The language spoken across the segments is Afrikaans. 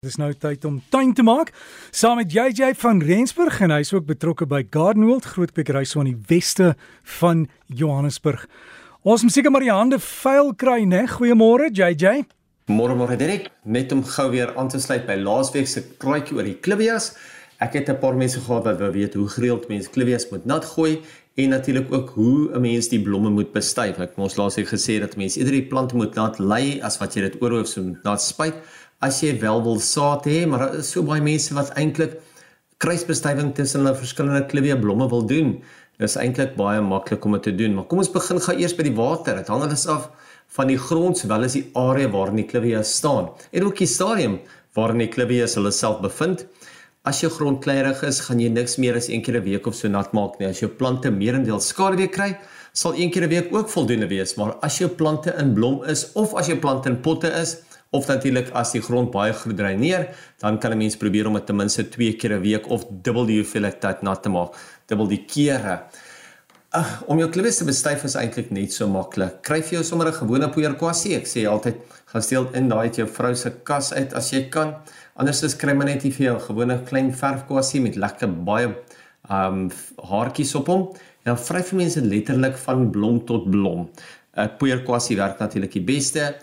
Dis nou tyd om tuin te maak saam met JJ van Rensburg en hy's ook betrokke by Gardenwold Groot Kwekery so aan die weste van Johannesburg. Ons moet seker maar die hande vuil kry, né? Goeiemôre JJ. Môre môre Derek, net om gou weer aan te sluit by laasweek se kraaitjie oor die klivias. Ek het 'n paar mense gehad wat wou weet hoe gereeld mense klivias moet nat gooi en natuurlik ook hoe 'n mens die blomme moet bestuif. Ek het ons laasweek gesê dat mense eerder die plante moet nat lê as wat jy dit oorhoof so nat spuit as jy wel wil saad hê, maar daar is so baie mense wat eintlik kruisbestuiving tussen hulle verskillende klivia blomme wil doen. Dit is eintlik baie maklik om dit te doen, maar kom ons begin gou eers by die water. Dit hang alles af van die grond sowel as die area waarin die klivia staan en ook die stadium waarin die klivia hulle self bevind. As jou grond kleierig is, gaan jy niks meer as een keer 'n week of so nat maak nie. As jou plante meerendeel skaduwee kry, sal een keer 'n week ook voldoende wees, maar as jou plante in blom is of as jou plante in potte is, of natuurlik as die grond baie goed dreineer, dan kan 'n mens probeer om dit ten minste 2 keer 'n week of dubbel die hoeveelheid tyd nat te maak, dubbel die kere. Ag, om jou klippe te bestuif is eintlik net so maklik. Kry vir jou sommer 'n gewone poeier kwassie. Ek sê altyd, gaan steel in daai uit jou vrou se kas uit as jy kan. Anders is kry maar net vir jou gewone klein verf kwassie met lekker baie um haartjies op hom. Dan vryf mense letterlik van blom tot blom. 'n Poeier kwassie werk natuurlik die beste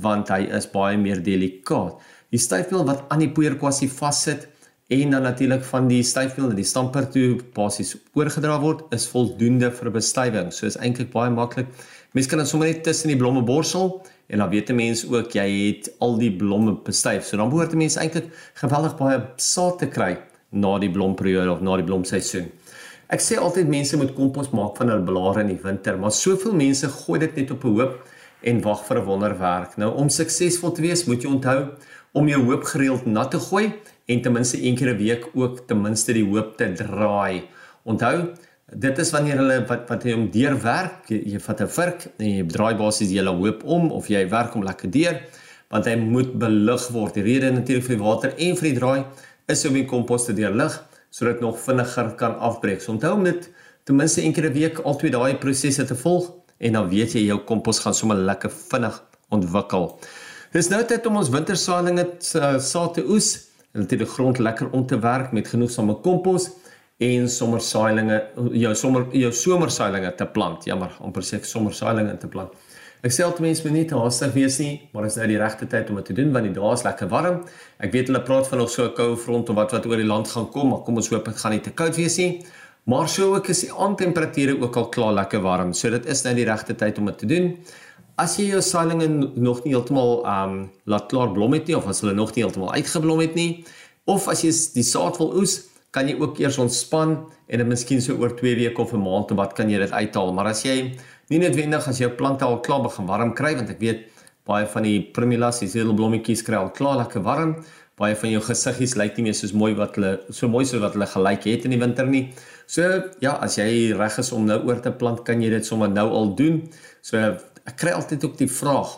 want hy is baie meer delikaat. Die styfmeel wat aan die poeierkwassie vassit en dan natuurlik van die styfmeel na die stamper toe basies oorgedra word, is voldoende vir bestuiving. So is eintlik baie maklik. Mens kan dit sommer net tussen die blomme borsel en dan weet 'n mens ook jy het al die blomme bestuif. So dan behoort 'n mens eintlik geweldig baie saad te kry na die blomperiode of na die blomseisoen. Ek sê altyd mense moet kompos maak van hulle blare in die winter, maar soveel mense gooi dit net op 'n hoop en wag vir 'n wonderwerk. Nou om suksesvol te wees, moet jy onthou om jou hoop gereeld nat te gooi en ten minste een keer 'n week ook ten minste die hoop te draai. Onthou, dit is wanneer hulle wat wat jy om deur werk, jy, jy vat 'n vurk en jy draai basies die hele hoop om of jy werk om lekker deur want hy moet belig word. Die rede natuurlik vir die water en vir die draai is om die kompos te deurlig sodat nog vinniger kan afbreek. So onthou om dit ten minste een keer 'n week al twee daai prosesse te volg en dan weet jy jou kompos gaan sommer lekker vinnig ontwikkel. Dis nou tyd om ons wintersaailinge saad te oes en dit die grond lekker om te werk met genoegsame kompos en sommersaailinge jou sommer jou somersaailinge te plant. Jammer, amper sê ek sommersaailinge te plant. Ek sê altyd mense moet nie te haastig wees nie, maar is nou die regte tyd om dit te doen want die dae is lekker warm. Ek weet hulle praat van nog so 'n koue front of wat wat oor die land gaan kom, maar kom ons hoop dit gaan nie te koud wees nie. Maar so ook is die aandtemperature ook al klaar lekker warm. So dit is nou die regte tyd om dit te doen. As jy jou saailinge nog nie heeltemal um laat klaar blom het nie of as hulle nog nie heeltemal uitgeblom het nie of as jy die saad wil oes, kan jy ook eers ontspan en dit miskien so oor 2 weke of 'n maand of wat kan jy dit uithaal. Maar as jy nie noodwendig as jou plante al klaar begin warm kry want ek weet baie van die primulas, die hele blommetjies kry al klaar lekker warm. Baie van jou gesiggies lyk nie meer soos mooi wat hulle so mooi so wat hulle gelyk het in die winter nie. So ja, as jy reg is om nou oor te plant, kan jy dit sommer nou al doen. So ek kry altyd ook die vraag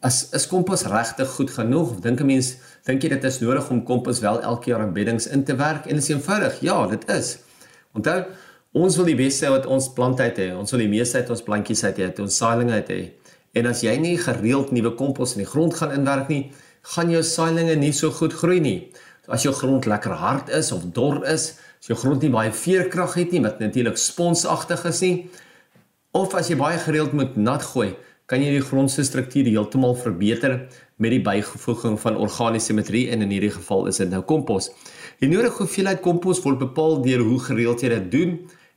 as is kompos regtig goed genoeg? Dink 'n mens, dink jy dit is nodig om kompos wel elke jaar in beddings in te werk? En dit is eenvoudig. Ja, dit is. Onthou, ons wil die beste wat ons plante het hê. Ons wil die meeste uit ons plantjies uit hê, ons saailinge uit hê. En as jy nie gereeld nuwe kompos in die grond gaan inwerk nie, gaan jou saailinge nie so goed groei nie. As jou grond lekker hard is of dor is, as jou grond nie baie veerkrag het nie, wat natuurlik sponsagtig is nie, of as jy baie gereeld moet nat gooi, kan jy die grond se struktuur heeltemal verbeter met die bygevoeging van organiese materie en in hierdie geval is dit nou kompos. Die nodige hoeveelheid kompos word bepaal deur hoe gereeld jy dit doen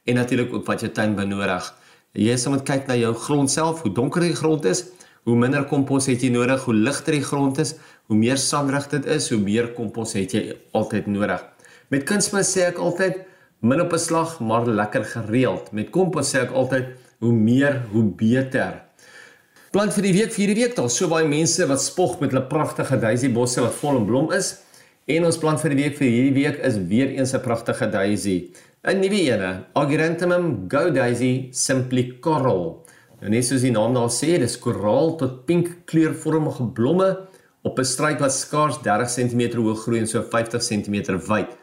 en natuurlik ook wat jou tuin benodig. Jy moet kyk na jou grond self, hoe donker die grond is, hoe minder kompos het jy nodig, hoe ligter die grond is, hoe meer sanderig dit is, hoe meer kompos het jy altyd nodig. Met kunsmis sê ek altyd min op 'n slag, maar lekker gereeld. Met kompos sê ek altyd hoe meer, hoe beter. Plant vir die week vir hierdie week, daar's so baie mense wat spog met hulle pragtige daisy bosse wat vol in blom is. En ons plant vir die week vir hierdie week is weer eens 'n pragtige daisy. 'n Nuwe ene, Ageranthemum Go Daisy Simply Coral. Nou net soos die naam daar sê, dis koraal tot pink kleurvormige blomme op 'n struik wat skaars 30 cm hoog groei en so 50 cm wyd.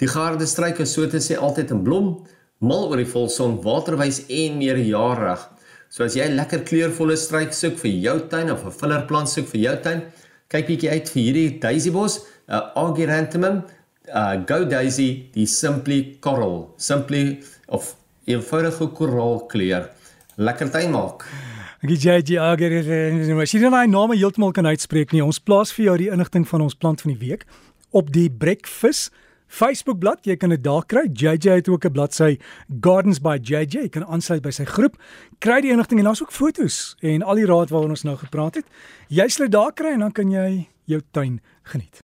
Die geharde struik is so te sê altyd in blom, mal oor die volson, waterwys en meerjarig. So as jy 'n lekker kleurvolle struik soek vir jou tuin of 'n fillerplant soek vir jou tuin, kyk bietjie uit vir hierdie daisy bos, 'n uh, Ageranthemum, uh Go Daisy, die Simply Coral, Simply of eenvoudige koraalkleur. Lekker tuin maak. Ek JJ Ager, as jy nou daai name heeltemal kan uitspreek nie, ons plaas vir jou die inligting van ons plant van die week op die Breakfast Facebook bladsy. Jy kan dit daar kry. JJ het ook 'n bladsy Gardens by JJ. Jy kan aansluit by sy groep. Kry die inligting en daar's ook fotos en al die raad waaroor ons nou gepraat het. Jy sluit daar kry en dan kan jy jou tuin geniet.